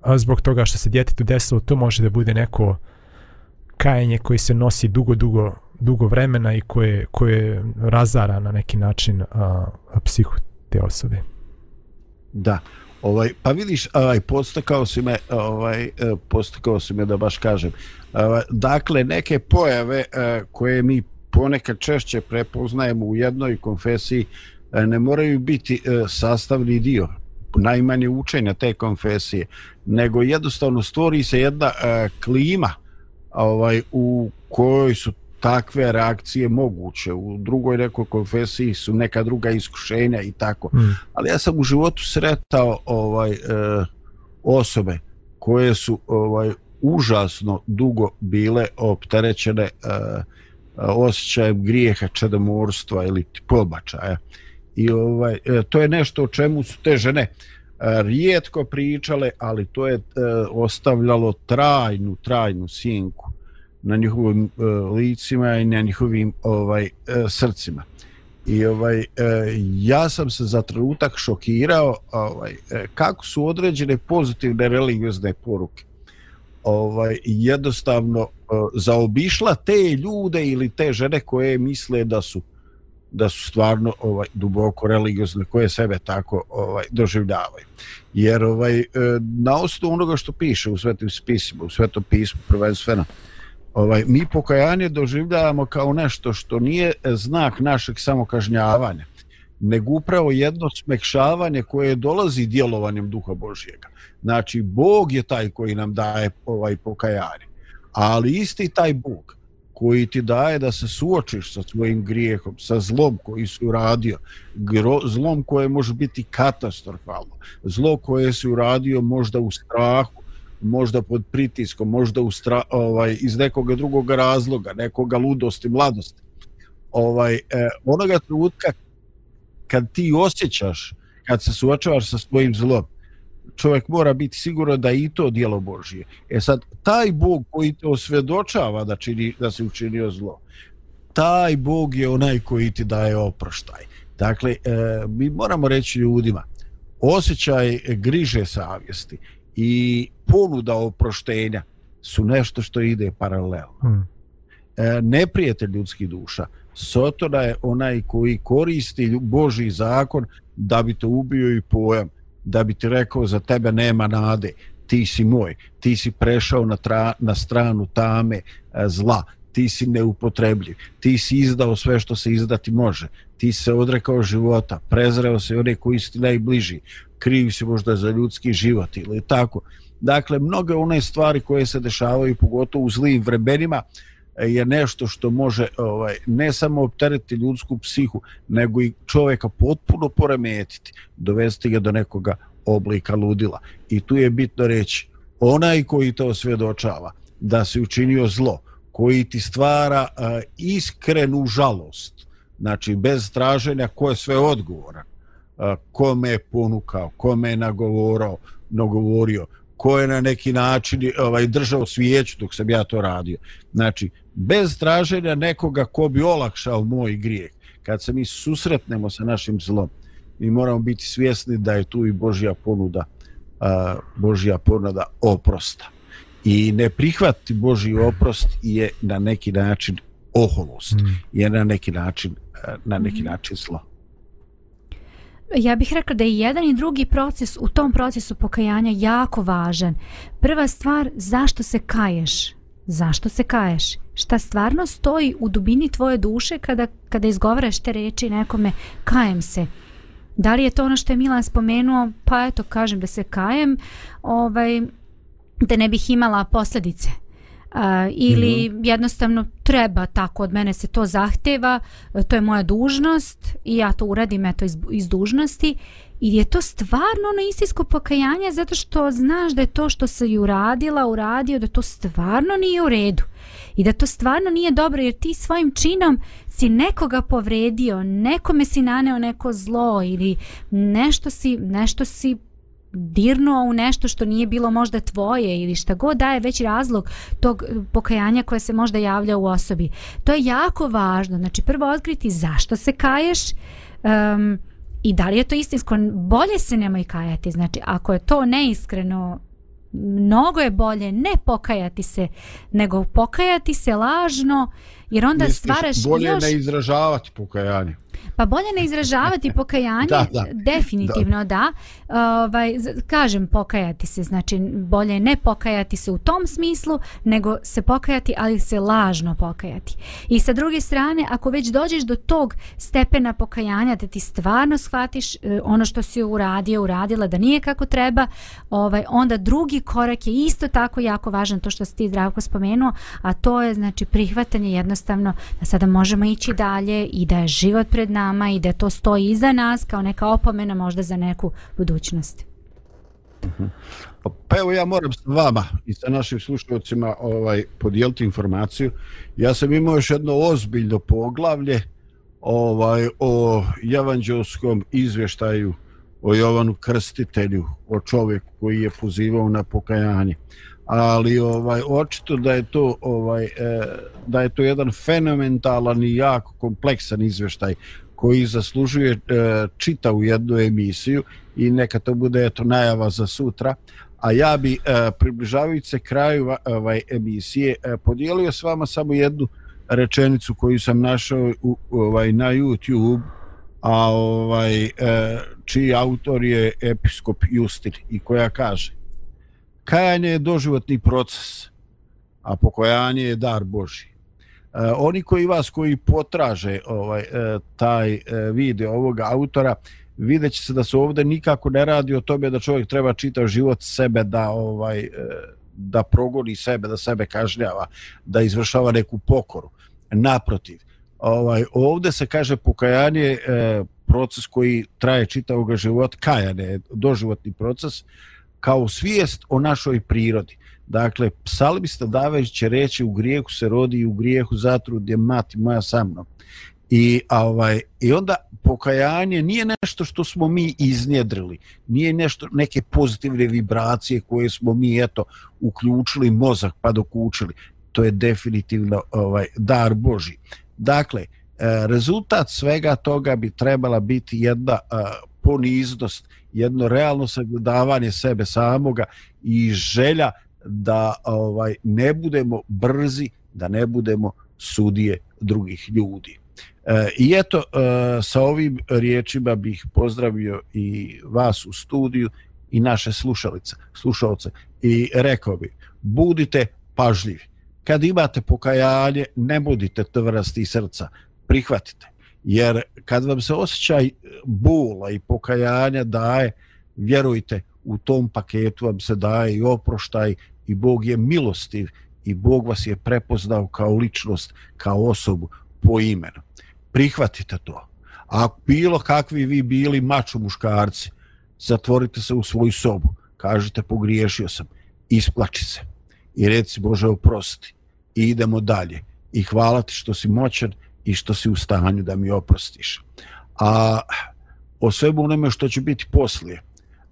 a zbog toga što se djetetu desilo, to može da bude neko kajanje koje se nosi dugo, dugo, dugo vremena i koje, koje razara na neki način a, a psihu te osobe. Da, ovaj, pa vidiš, ovaj, postakao si me, ovaj, e, postakao si me da baš kažem. Ovaj, dakle, neke pojave eh, koje mi ponekad češće prepoznajemo u jednoj konfesiji eh, ne moraju biti eh, sastavni dio najmanje učenja te konfesije, nego jednostavno stvori se jedna e, klima ovaj u kojoj su takve reakcije moguće. U drugoj nekoj konfesiji su neka druga iskušenja i tako. Mm. Ali ja sam u životu sretao ovaj e, osobe koje su ovaj užasno dugo bile opterećene e, e osjećajem grijeha, čedomorstva ili pobačaja. Mm. I ovaj, e, to je nešto o čemu su te žene e, rijetko pričale, ali to je e, ostavljalo trajnu, trajnu sinku na njihovim licima i na njihovim ovaj srcima. I ovaj ja sam se za trenutak šokirao ovaj kako su određene pozitivne religiozne poruke ovaj jednostavno zaobišla te ljude ili te žene koje misle da su da su stvarno ovaj duboko religiozne koje sebe tako ovaj doživljavaju. Jer ovaj e, na osnovu onoga što piše u Svetim spisima, u Svetom pismu prvenstveno ovaj mi pokajanje doživljavamo kao nešto što nije znak našeg samokažnjavanja nego upravo jedno smekšavanje koje dolazi djelovanjem Duha Božjega. Znači, Bog je taj koji nam daje ovaj pokajanje. Ali isti taj Bog koji ti daje da se suočiš sa svojim grijehom, sa zlom koji si uradio, gro, zlom koje može biti katastrofalno, zlo koje si uradio možda u strahu, možda pod pritiskom, možda u stra, ovaj, iz nekog drugog razloga, nekoga ludosti, mladosti. Ovaj, eh, onoga trenutka kad ti osjećaš, kad se suočavaš sa svojim zlom, čovjek mora biti siguran da je i to dijelo Božije. E sad, taj Bog koji te osvjedočava da, čini, da si učinio zlo, taj Bog je onaj koji ti daje oproštaj. Dakle, e, mi moramo reći ljudima, osjećaj griže savjesti i ponuda oproštenja su nešto što ide paralelno. Hmm. E, neprijatelj ljudskih duša, Sotona je onaj koji koristi Boži zakon da bi to ubio i pojam da bi ti rekao za tebe nema nade, ti si moj, ti si prešao na, tra, na stranu tame e, zla, ti si neupotrebljiv, ti si izdao sve što se izdati može, ti se odrekao života, prezreo se one koji su ti najbliži, kriv si možda za ljudski život ili tako. Dakle, mnoge one stvari koje se dešavaju, pogotovo u zlim vremenima, uh, je nešto što može ovaj ne samo opteretiti ljudsku psihu, nego i čovjeka potpuno poremetiti, dovesti ga do nekoga oblika ludila. I tu je bitno reći, onaj koji to svjedočava da se učinio zlo, koji ti stvara uh, iskrenu žalost, znači bez traženja ko je sve odgovoran, uh, kome je ponukao, kome je nagovorao, nagovorio, uh, ko je na neki način ovaj držao svijeću dok sam ja to radio. Znači, bez traženja nekoga ko bi olakšao moj grijeh, kad se mi susretnemo sa našim zlom, mi moramo biti svjesni da je tu i Božja ponuda, a, Božja ponuda oprosta. I ne prihvati Božji oprost je na neki način oholost, mm. je na neki način, na neki mm. način zlo. Ja bih rekla da je jedan i drugi proces u tom procesu pokajanja jako važan. Prva stvar, zašto se kaješ? Zašto se kaješ? Šta stvarno stoji u dubini tvoje duše kada, kada izgovaraš te reči nekome kajem se? Da li je to ono što je Milan spomenuo? Pa eto, kažem da se kajem ovaj, da ne bih imala posljedice ili mm-hmm. jednostavno treba tako od mene se to zahteva, to je moja dužnost i ja to uradim eto iz, iz dužnosti i je to stvarno ono istinsko pokajanje zato što znaš da je to što se uradila, uradio, da to stvarno nije u redu i da to stvarno nije dobro jer ti svojim činom si nekoga povredio, nekome si naneo neko zlo ili nešto si, nešto si dirnuo u nešto što nije bilo možda tvoje ili šta god daje veći razlog tog eh, pokajanja koje se možda javlja u osobi. To je jako važno. Znači prvo otkriti zašto se kaješ um, i da li je to istinsko. Bolje se nemoj kajati. Znači ako je to neiskreno mnogo je bolje ne pokajati se nego pokajati se lažno jer onda Misliš, stvaraš bolje još... ne izražavati pokajanje Pa bolje ne izražavati <laughs> pokajanje, da, da. definitivno da. da. Ovaj, kažem pokajati se, znači bolje ne pokajati se u tom smislu, nego se pokajati, ali se lažno pokajati. I sa druge strane, ako već dođeš do tog stepena pokajanja, da ti stvarno shvatiš e, ono što si uradio, uradila, da nije kako treba, ovaj, onda drugi korak je isto tako jako važan, to što si ti zdravko spomenuo, a to je znači prihvatanje jednostavno, da sada možemo ići dalje i da je život pred pred nama i da to stoji iza nas kao neka opomena možda za neku budućnost. Uh -huh. Pa evo ja moram sa vama i sa našim slušalcima ovaj, podijeliti informaciju. Ja sam imao još jedno ozbiljno poglavlje ovaj o javanđelskom izvještaju o Jovanu Krstitelju, o čovjeku koji je pozivao na pokajanje ali ovaj očito da je to ovaj e, da je to jedan fenomenalan i jako kompleksan izveštaj koji zaslužuje e, čita u jednu emisiju i neka to bude eto najava za sutra a ja bi e, približavajući se kraju ovaj emisije podijelio s vama samo jednu rečenicu koju sam našao u, ovaj na YouTube a ovaj čiji autor je episkop Justin i koja kaže kajanje je doživotni proces, a pokojanje je dar Boži. E, oni koji vas koji potraže ovaj e, taj e, video ovog autora vidjet će se da se ovdje nikako ne radi o tome da čovjek treba čitav život sebe da ovaj e, da progoni sebe, da sebe kažnjava, da izvršava neku pokoru. Naprotiv, ovaj ovdje se kaže pokajanje e, proces koji traje čitavog života, kajane, doživotni proces, kao svijest o našoj prirodi. Dakle, psalmista Davež će reći u grijehu se rodi i u grijehu zatrud je mati moja sa mnom. I, ovaj, I onda pokajanje nije nešto što smo mi iznjedrili, nije nešto neke pozitivne vibracije koje smo mi eto uključili mozak pa dok učili. To je definitivno ovaj, dar Boži. Dakle, e, rezultat svega toga bi trebala biti jedna poniznost, jedno realno sagledavanje sebe samoga i želja da ovaj ne budemo brzi, da ne budemo sudije drugih ljudi. E, I eto, e, sa ovim riječima bih pozdravio i vas u studiju i naše slušalice, slušalce i rekao bi, budite pažljivi. Kad imate pokajanje, ne budite tvrasti srca, prihvatite jer kad vam se osjećaj bula i pokajanja daje, vjerujte, u tom paketu vam se daje i oproštaj i Bog je milostiv i Bog vas je prepoznao kao ličnost, kao osobu po imenu. Prihvatite to. A bilo kakvi vi bili mačo muškarci, zatvorite se u svoju sobu, kažete pogriješio sam, isplači se i reci Bože oprosti i idemo dalje i hvala ti što si moćan i što si u stanju da mi oprostiš. A o svemu onome što će biti poslije,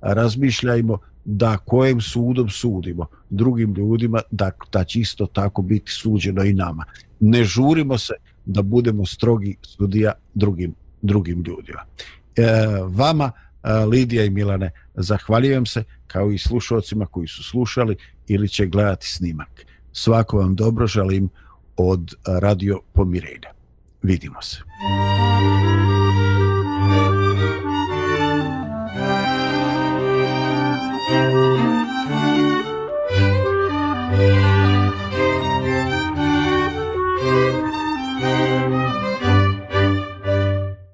razmišljajmo da kojem sudom sudimo drugim ljudima, da, da će isto tako biti suđeno i nama. Ne žurimo se da budemo strogi sudija drugim, drugim ljudima. E, vama, e, Lidija i Milane, zahvaljujem se kao i slušalcima koji su slušali ili će gledati snimak. Svako vam dobro želim od Radio Pomirejne. Vidimos.